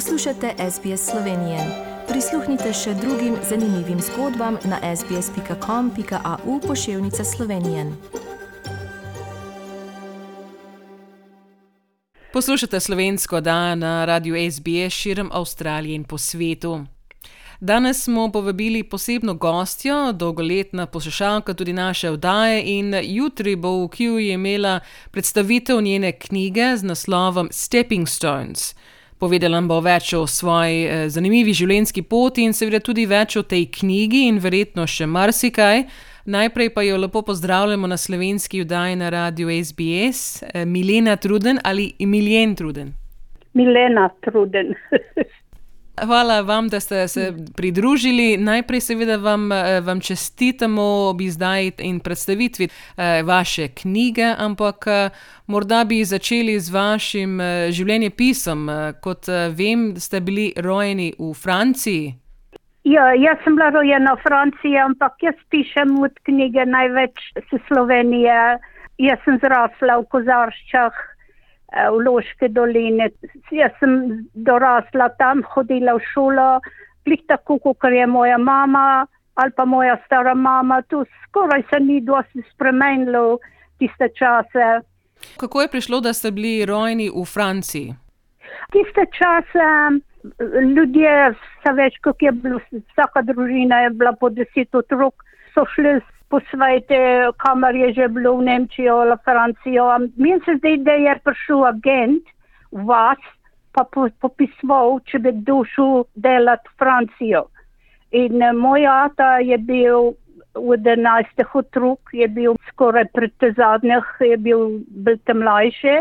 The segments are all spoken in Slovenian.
Poslušate SBS Slovenije. Prisluhnite še drugim zanimivim zgodbam na sbsp.com.au pošiljka Slovenije. Poslušate slovensko dan na radiju SBS širom Avstralije in po svetu. Danes smo povabili posebno gostjo, dolgoletna poslušalka tudi naše vdaje, in jutri bo v Kiju imela predstavitev njene knjige z naslovom Stepping Stones. Povedala nam bo več o svoji eh, zanimivi življenjski poti in seveda tudi več o tej knjigi in verjetno še marsikaj. Najprej pa jo lepo pozdravljamo na slovenski vdaji na radiju SBS, eh, Milena Truden ali Emilien Truden. Milena Truden. Hvala vam, da ste se pridružili. Najprej, seveda, vam, eh, vam čestitamo ob izdaji in predstavitvi eh, vaše knjige, ampak eh, morda bi začeli z vašim življenjepisom. Kot vem, ste bili rojeni v Franciji. Ja, jaz sem bila rojena v Franciji, ampak jaz pišem od knjige največ iz Slovenije. Jaz sem zrasla v Kozarščah. V Loške doline. Jaz sem dorasla tam, hodila v šolo, klik tako, kot je moja mama ali pa moja stara mama. Tu skoraj se ni dosti spremenilo tiste čase. Kako je prišlo, da ste bili rojeni v Franciji? Tiste čase ljudje, več, kot je bilo, vsaka družina je bila po deset otrok, so šli po svetu, kamor je že bilo v Nemčijo ali Francijo. Meni se zdi, da je prišel agent vas, pa popisoval, če bi dušil delati v Francijo. In eh, moj ata je bil v 11 otrok, je bil skoraj pred te zadnjih, je bil, tam mlajši.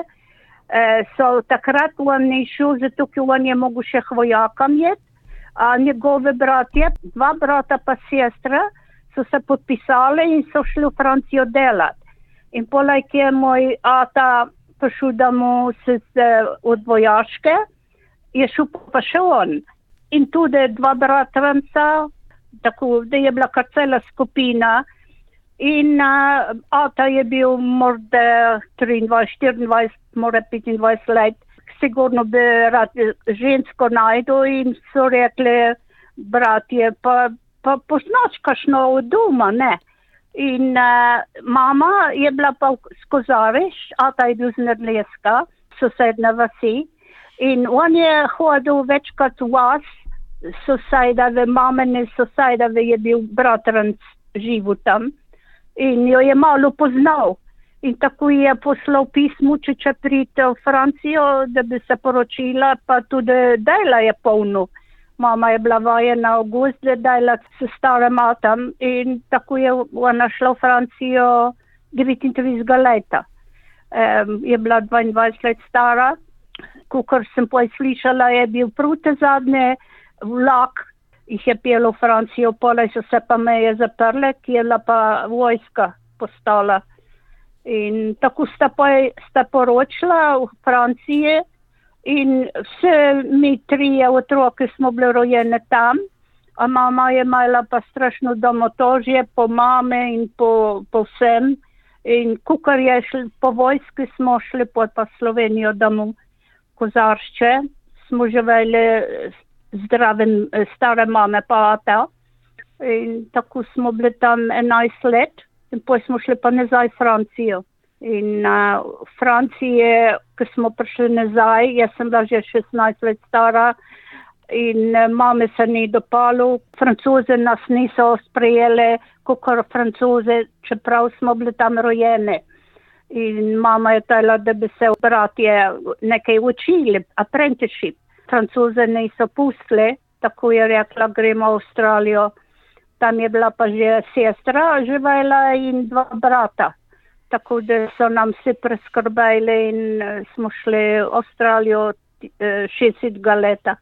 Uh, so takrat on ni šel, zato ker on je mogel še vojakam jeti, a njegove bratje, dva brata pa sestra, so se podpisali in so šli v Francijo delati. In poleg je moj ata prišel, da mu se od vojaške, je šel pa še on. In tudi dva bratranca, tako da je bila kar cela skupina. In uh, ata je bil morda 23, 24, morda 25 let. Sigurno bi rad žensko najdel in so rekli, bratje, pa pa poznaš kašno od doma, ne. In uh, mama je bila pa skozi, a ta je bil z Nedleska, sosedna vasi. In on je hodil večkrat vas, sosedave, mamene sosedave je bil bratranc živo tam. In jo je malo poznal. In tako je poslal pismo, če če pride v Francijo, da bi se poročila, pa tudi dela je polno. Mama je bila vojena v Guzde, da je s starim matom in tako je ona šla v Francijo 39 leta. Um, je bila 22 let stara, kot sem poj slišala, je bil prute zadnje vlak, jih je pel v Francijo, pole so se pa meje zaprle, ki je pa vojska postala. In tako sta, poj, sta poročila v Franciji. In vse mi trije otroke smo bili rojene tam, a mama je imela pa strašno domotožje po mame in po, po vsem. In kukar je šli po vojski, smo šli po Slovenijo domov kozaršče, smo živeli zdrave stare mame pa ta. In tako smo bili tam 11 let in potem smo šli pa nazaj v Francijo. In uh, v Franciji, ko smo prišli nazaj, jaz sem bila že 16 let stara in uh, mame se ni dopalo. Francoze nas niso sprejeli, kot francoze, čeprav smo bili tam rojeni. In mama je tela, da bi se bratje nekaj učili, apprenticeship. Francoze niso pustili, tako je rekla, gremo v Avstralijo. Tam je bila pa že sestra živela in dva brata tako da so nam vse preskrbeli in uh, smo šli v Avstralijo uh, eh, 60 leta.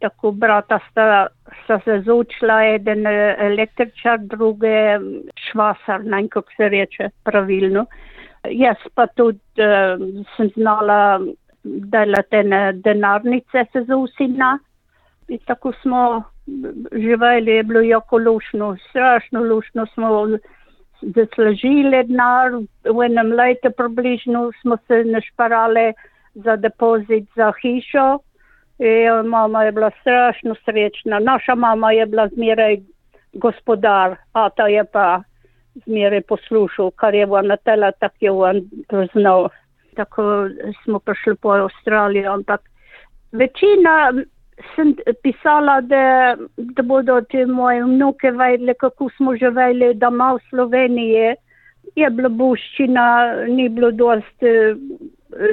Tako brata sta, sta se zaučila, eden eh, električar, druge švasar, naj kako se reče pravilno. Jaz pa tudi uh, sem znala delati na denarnice se zausina. In tako smo živeli, je bilo jako lušno, strašno lušno smo zaslužili denar, v enem letu približno smo se našparali za depozit za hišo Ja, mama je bila strašno srečna. Naša mama je bila zmeraj gospodar, a ta je pa zmeraj poslušal, kar je on natela, tako je on znal. Tako smo prišli po Avstralijo, ampak večina sem pisala, da, da bodo te moje vnuke vedeli, kako smo živeli doma v Sloveniji. Je bila buščina, ni bilo dost eh,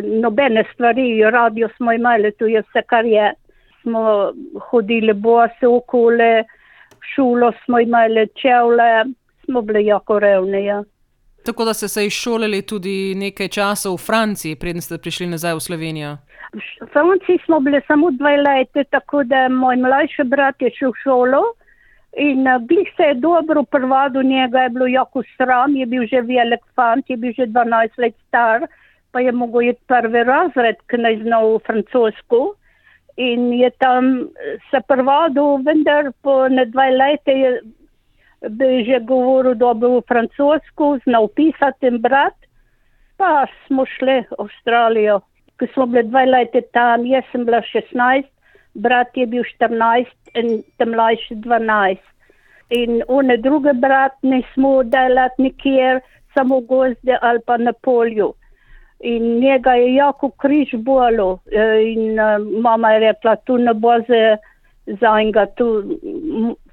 nobene stvari, radio smo imeli, tu je vse, kar je. Smo hodili bose okole, šolo smo imeli čevle, smo bili jako revni. Ja. Tako da ste se izšolali tudi nekaj časa v Franciji, preden ste prišli nazaj v Slovenijo. V Franciji smo bili samo dve leti, tako da moj mlajši brat je šel v šolo in glih se je dobro prvado njega, je bilo jako sram, je bil že velik fant, je bil že 12 let star, pa je mogel iti prvi razred, ki naj znal francosko. In je tam se prvado, vendar po ne dve leti je bi že govoril dobro v francosko, znal pisati in brati, pa smo šli v Avstralijo ko smo bili dve leti tam, jaz sem bila 16, brat je bil 14 in tam mlajši 12. In one druge brat nismo delati nikjer, samo gozde ali pa na polju. In njega je jako križ bolo in uh, mama je rekla, tu ne bo za, enega, tu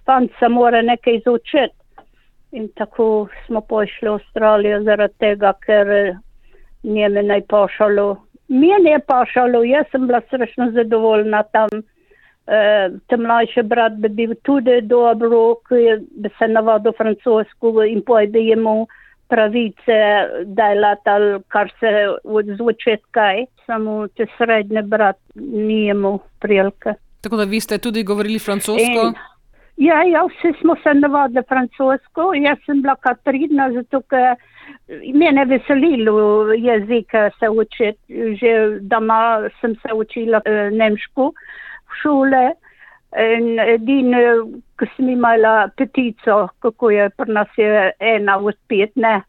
fant se mora nekaj izučiti. In tako smo pošli v Avstralijo zaradi tega, ker njeme naj pošalo Meni je pa šalo, jaz sem bila strašno zadovoljna tam. E, Te mlajši brat bi bil tudi dobro, ki bi se navadil francosko in pojde jemu pravice delati, ali kar se od začetka je. Samo te srednje brat ni imel prilike. Tako da vi ste tudi govorili francosko? In, ja, ja, vsi smo se navadili francosko. Jaz sem bila Katrina, zato ker. Mene veselilo jezika se učiti, že doma sem se učila eh, nemško v šole in edin, ko sem imela petico, kako je pri nas je ena od pet, ne.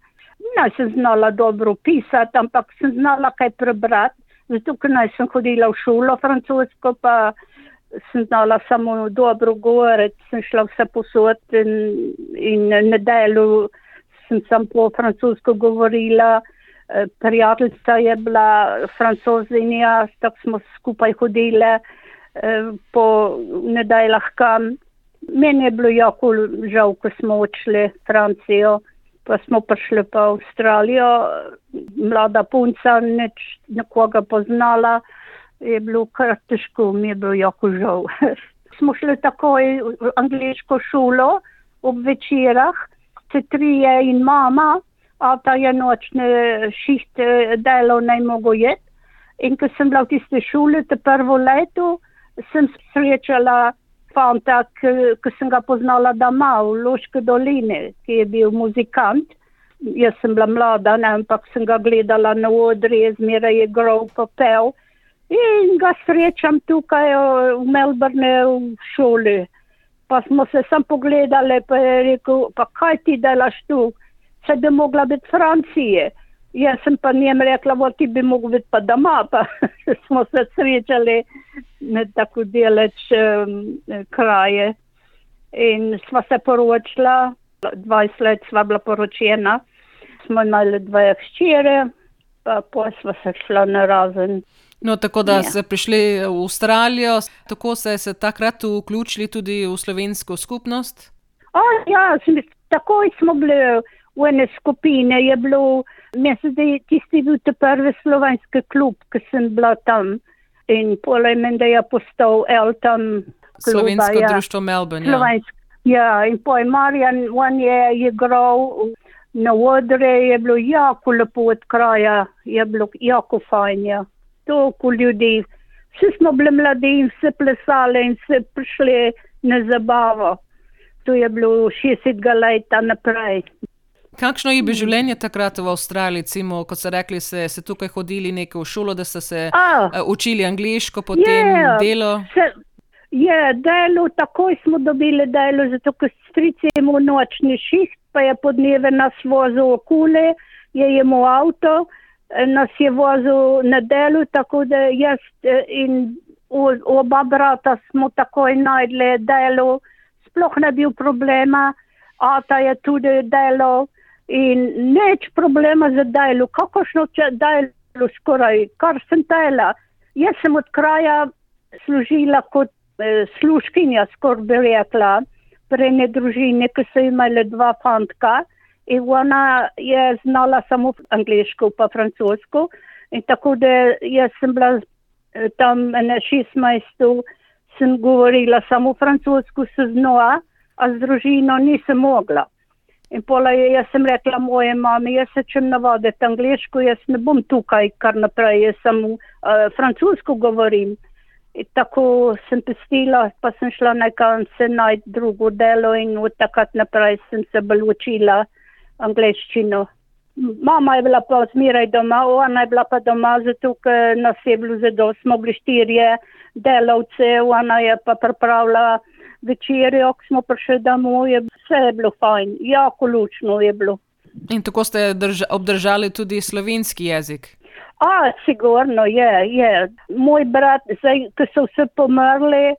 Ne sem znala dobro pisati, ampak sem znala kaj prebrati, zato ker naj sem hodila v šolo francosko, pa sem znala samo dobro govoriti, sem šla vse posod in, in nedelju sem sam po francosko govorila, eh, prijateljstva je bila francozinja, tako smo skupaj hodile eh, po nedeljah kam. Meni je bilo jako žal, ko smo odšli v Francijo, pa smo prišli pa v Avstralijo, mlada punca, neč nekoga poznala, je bilo kar težko, mi je bilo jako žal. smo šli takoj v angliško šolo ob večerah, se trije in mama, a ta je nočne šihte delo naj mogo jet. In ko sem bila v tiste šole, te prvo leto, sem srečala fanta, ki sem ga poznala doma v Loške doline, ki je bil muzikant. Jaz sem bila mlada, ne, ampak sem ga gledala na odri, zmeraj je grov popel. In ga srečam tukaj v Melbourne v šoli. Pa smo se sam pogledali, pa je rekel, pa kaj ti delaš tu, se bi mogla biti Francije. Jaz sem pa njem rekla, da ti bi mogla biti pa doma, pa smo se srečali na tako deleč um, kraje. In sva se poročila, 20 let sva bila poročena, smo imeli dve hčere, pa pa sva se šla na razen. No, tako da ja. ste prišli v Avstralijo, tako ste se takrat vključili tudi v slovensko skupnost? O, ja, takoj smo bili v ene skupine. Je bilo, mislim, da je tisti bil te prvi slovenski klub, ki sem bila tam. In poleg meni, da je postal Elton. Kluba, Slovensko ja. društvo Melbourne. Ja. ja, in pojem Marjan, on je igral na odre, je bilo jako lepo od kraja, je bilo jako fajn. Ja toliko ljudi. Vsi smo bili mladi in vse plesali in vse prišli na zabavo. To je bilo 60 let naprej. Kakšno je bilo življenje takrat v Avstraliji, recimo, kot ste rekli, ste se tukaj hodili nekaj v šolo, da ste se A, uh, učili angliško, potem je, delo? Se, je, delo, takoj smo dobili delo, zato ker strici imamo nočni šiht, pa je podneve nas vozil okule, je imel avto nas je vozil na delu, tako da jaz eh, in oba brata smo takoj najdli delo, sploh ne bil problema, ata je tudi delo. In neč problema za delo, kakošno če delo skoraj, kar sem dela. Jaz sem od kraja služila kot eh, služkinja, skoraj bi rekla, pre ne družine, ki so imeli dva fantka in ona je znala samo angliško pa francosko in tako da jaz sem bila tam na 16. sem govorila samo francosko se znova, a z družino nisem mogla. In pola je, jaz sem rekla moje mami, jaz se čem navaditi angliško, jaz ne bom tukaj kar naprej, jaz samo uh, francosko govorim. In tako sem pestila, pa sem šla nekam se najti drugo delo in od takrat naprej sem se bolj učila angliščino. Mama je bila pa zmeraj doma, ona je bila pa doma, zato ker nas je bilo zelo, smo bili štirje delavce, ona je pa pripravila večerjo, ko smo prišli domov, je vse je bilo fajn, jako lučno je bilo. In tako ste drža, obdržali tudi slovenski jezik? A, sigurno je, je. Moj brat, zdaj, ko so vse pomrli,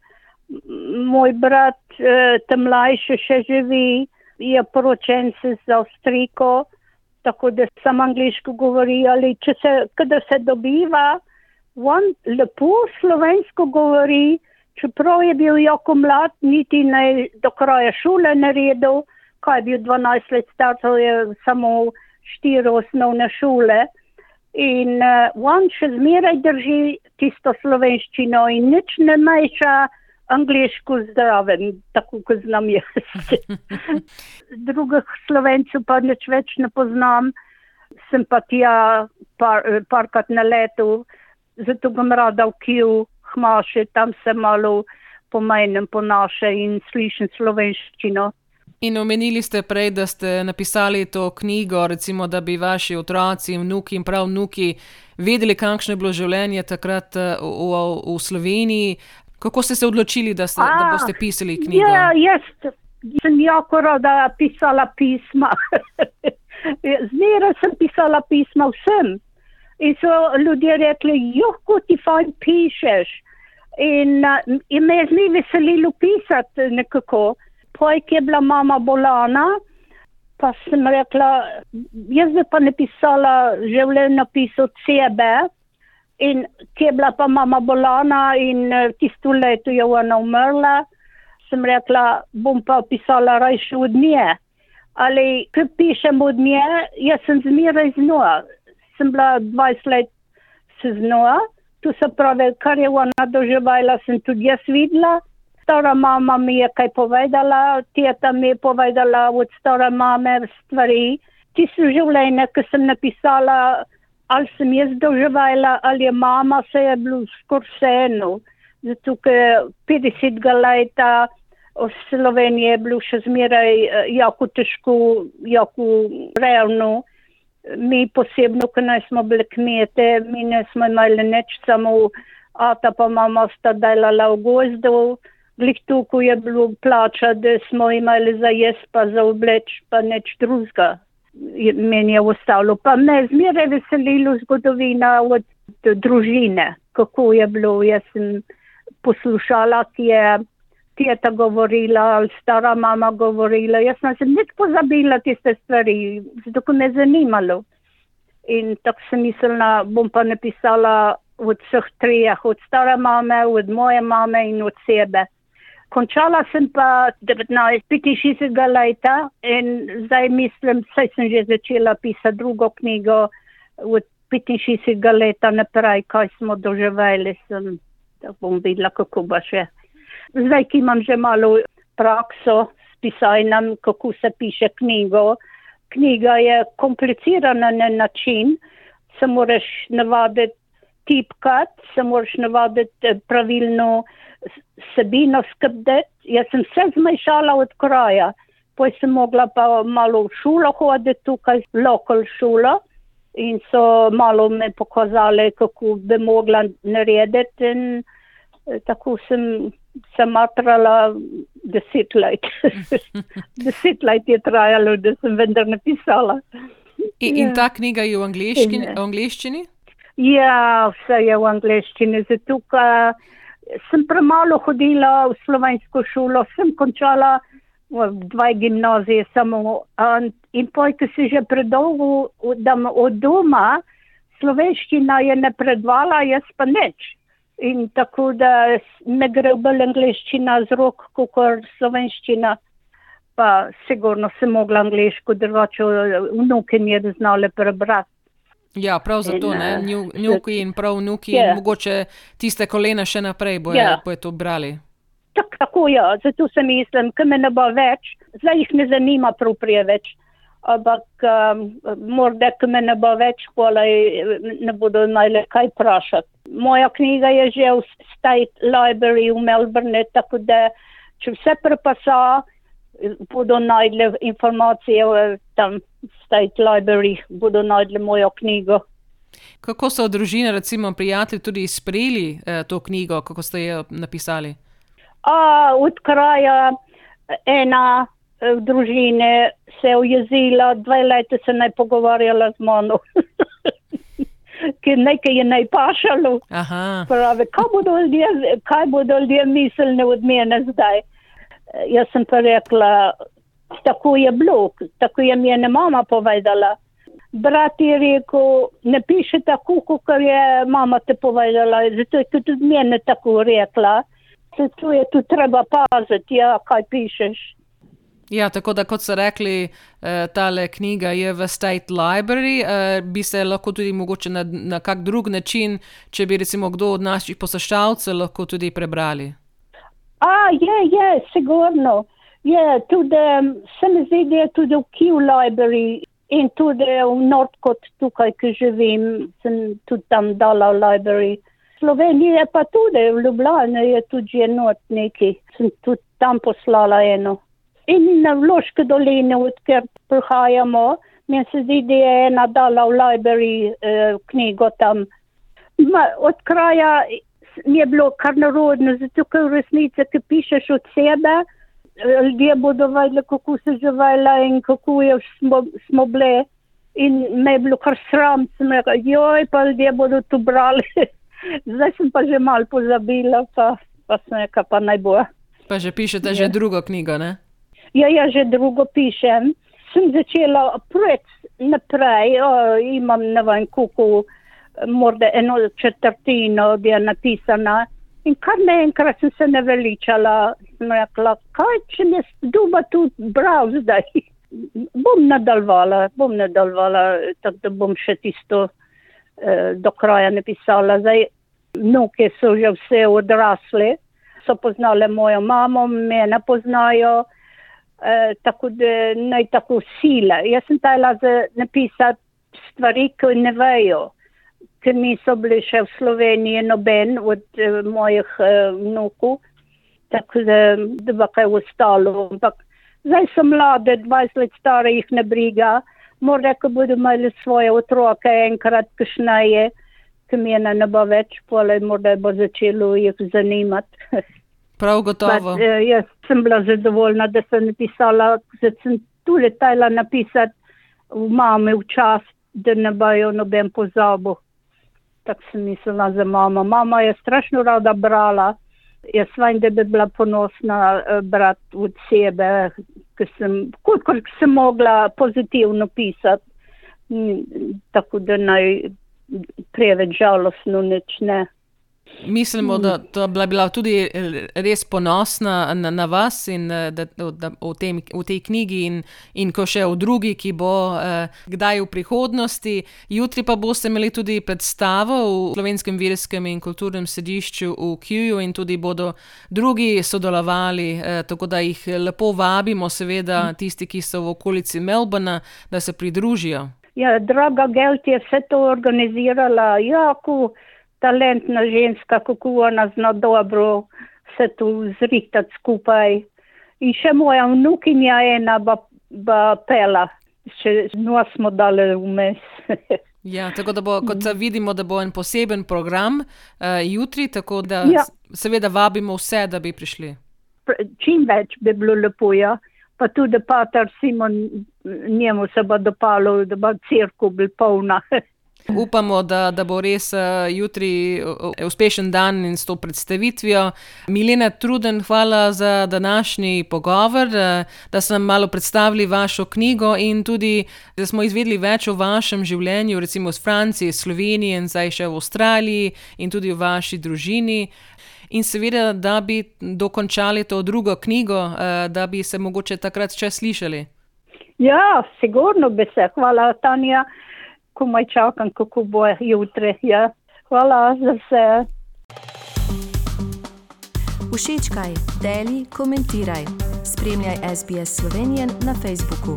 moj brat, eh, tam mlajši še živi, je poročen se z Avstriko tako da sam angliško govori, ali če se, kada se dobiva, on lepo slovensko govori, čeprav je bil jako mlad, niti ne do kraja šole naredil, kaj je bil 12 let star, to je samo štiri osnovne šole. In uh, on še zmeraj drži tisto slovenščino in nič ne meša angliško zdraven, tako kot znam jaz. Drugih slovencev pa nič več ne poznam, sem pa tja par, parkrat na letu, zato bom rada v Kiju, hmaše, tam se malo pomenem po naše in slišim slovenščino. In omenili ste prej, da ste napisali to knjigo, recimo, da bi vaši otroci, vnuki in prav vnuki vedeli, kakšno je bilo življenje takrat v, v, v Sloveniji. Kako ste se odločili, da, ste, A, da boste pisali knjigo? Ja, jaz sem jako rada pisala pisma. Zmeraj sem pisala pisma vsem. In so ljudje rekli, jo, ti fajn pišeš. In, in me je zmi veselilo pisati nekako. Pojk je bila mama bolana, pa sem rekla, jaz bi pa ne pisala življenjepis od sebe. In ki je bila pa mama bolana in uh, tisto leto je ona umrla, sem rekla, bom pa pisala rajši od nje. Ali, ki pišem od nje, jaz sem zmeraj z njo. Sem bila 20 let z njo, tu se pravi, kar je ona doživala, sem tudi jaz videla. Stara mama mi je kaj povedala, teta mi je povedala od stare mame stvari. Tisto življenje, ki sem napisala, ali sem jaz doživala, ali je mama, se je bilo skoraj vseeno. Zato, ker 50 leta v Sloveniji je bilo še zmeraj eh, jako težko, jako revno. Mi posebno, ko naj smo bili kmete, mi ne smo imeli nič, samo ata pa mama sta delala v gozdu. Glih tu, ko je bilo plača, da smo imeli za jes pa za obleč, pa nič drugega meni je ostalo. Pa me zmeraj veselilo zgodovina od družine, kako je bilo. Jaz sem poslušala, ki je teta govorila, ali stara mama govorila. Jaz sem nič pozabila tiste stvari, zato me je zanimalo. In tako sem mislila, bom pa napisala od vseh treh, od stare mame, od moje mame in od sebe. Končala sem pa 1965 leta in zdaj mislim, saj sem že začela pisati drugo knjigo od 65 leta naprej, kaj smo doživeli, sem, da bom videla, kako bo še. Zdaj, ki imam že malo prakso s pisanjem, kako se piše knjigo. Knjiga je komplicirana na način, se moraš navaditi tipkati, se moraš navaditi pravilno sebino skrbeti. Jaz sem vse zmešala od kraja, poj sem mogla pa malo v šolo hoditi tukaj, lokal šolo in so malo me pokazali, kako bi mogla narediti in eh, tako sem se matrala deset let. deset let je trajalo, da sem vendar napisala. In, in ta knjiga je v angliščini? Ja, vse je v angliščini, zato ker sem premalo hodila v slovensko šolo, sem končala dve gimnazije samo in pojte si že predolgo, da od doma slovenščina je ne predvala, jaz pa neč. In tako da me gre bolj angliščina z rok, kot slovenščina. Pa sigurno sem mogla angliško, drugače vnuke mi je znale prebrati. Ja, prav zato, ne, vnuki in prav vnuki, yeah. in mogoče tiste kolena še naprej bojo, yeah. bojo to brali. Tak, tako je, ja. zato se mislim, ker me ne bo več, zdaj jih ne zanima prav preveč. Ampak um, morda, ker me ne bo več, hvala, ne bodo najle kaj vprašati. Moja knjiga je že v State Library v Melbourne, tako da če vse prepasa, bodo najdli informacije v tam State Library, bodo najdli mojo knjigo. Kako so družine, recimo prijatelji, tudi sprejeli eh, to knjigo, kako ste jo napisali? A, od kraja ena v eh, družine se je ujezila, dve leti se ne pogovarjala z mano. Ker nekaj je najpašalo. Pravi, kaj bodo ljudje, kaj bodo ljudje mislili od mene zdaj? Jaz sem pa rekla, tako je bilo, tako je mi ena mama povedala. Brat je rekel, ne piše tako, kot je mama te povedala, zato je tudi mene tako rekla. Zato je tu treba paziti, ja, kaj pišeš. Ja, tako da kot so rekli, eh, ta knjiga je v State Library, eh, bi se lahko tudi mogoče na, na kak drug način, če bi recimo kdo od naših poslušalcev lahko tudi prebrali. A, je, je, sigurno. Je, tudi se mi zdi, da je tudi v Q Library in tudi v Nordkot tukaj, ki živim, sem tudi tam dala v library. Slovenija pa tudi, v Ljubljani je tudi enot neki, sem tudi tam poslala eno. In na Vloške doline, odkjer prihajamo, mi se zdi, da je ena dala v library eh, knjigo tam. Ma, od kraja mi je bilo kar narodno, zato ker v resnici, ki pišeš od sebe, ljudje bodo vedeli, kako se živela in kako je smo, smo bile. In me je bilo kar sram, sem rekla, joj, pa ljudje bodo to brali. Zdaj sem pa že mal pozabila, pa, pa sem rekla, pa naj bo. Pa že pišete že ja. drugo knjigo, ne? Ja, ja, že drugo pišem. Sem začela projekt naprej, o, imam ne vem, kako morda eno četrtino je napisana. In kar naenkrat sem se naveličala, sem rekla, kaj če me duba tu bral zdaj. bom nadaljevala, bom nadaljevala, tako da bom še tisto eh, do kraja napisala. Zdaj, vnuke so že vse odrasle, so poznale mojo mamo, mene poznajo, eh, tako da naj tako sile. Jaz sem tajla napisati stvari, ki ne vejo ker niso bili še v Sloveniji noben od uh, mojih uh, vnukov, tako da, da bo kaj ostalo. Ampak zdaj so mlade, 20 let stare, jih ne briga, morda, ko bodo imeli svoje otroke enkrat, kašneje, ki mi je ne bo več, pole morda bo začelo jih zanimati. Prav gotovo. But, uh, jaz sem bila zadovoljna, da sem napisala, da sem tu letela napisati v mame v čas, da ne bojo noben pozabil tako sem mislila za mamo. Mama je strašno rada brala. Jaz vem, da bi bila ponosna uh, brat od sebe, ker sem, kolikor sem mogla pozitivno pisati, tako da naj preveč žalostno nič ne. Mislimo, da to bila bila tudi res ponosna na, na vas in da, da, v, tem, v tej knjigi, in, in ko še v drugi, ki bo eh, kdaj v prihodnosti. Jutri pa boste imeli tudi predstavo v Slovenskem virskem in kulturnem sedišču v Kjuju, in tudi bodo drugi sodelovali. Eh, tako da jih lepo vabimo, seveda, tisti, ki so v okolici Melbourna, da se pridružijo. Ja, draga Gelt je vse to organizirala. Ja, talentna ženska, kako ona zna dobro se tu zrihtati skupaj. In še moja vnukinja ena ba, ba pela, še no smo dali vmes. ja, tako da bo, kot vidimo, da bo en poseben program uh, jutri, tako da ja. seveda vabimo vse, da bi prišli. Čim več bi bilo lepo, ja. Pa tudi pater Simon, njemu se bo dopalo, da bo crkva bil polna. Upamo, da, da bo res jutri uspešen dan in s to predstavitvijo. Milena Truden, hvala za današnji pogovor, da ste nam malo predstavili vašo knjigo in tudi, da smo izvedeli več o vašem življenju, recimo v Franciji, Sloveniji in zdaj še v Avstraliji in tudi o vaši družini. In seveda, da bi dokončali to drugo knjigo, da bi se mogoče takrat še slišali. Ja, sigurno bi se. Hvala, Tanja. Komaj čakam, kako bo jutri. Ja. Hvala za vse. Všečkaj, deli, komentiraj. Spremljaj SBS Slovenijo na Facebooku.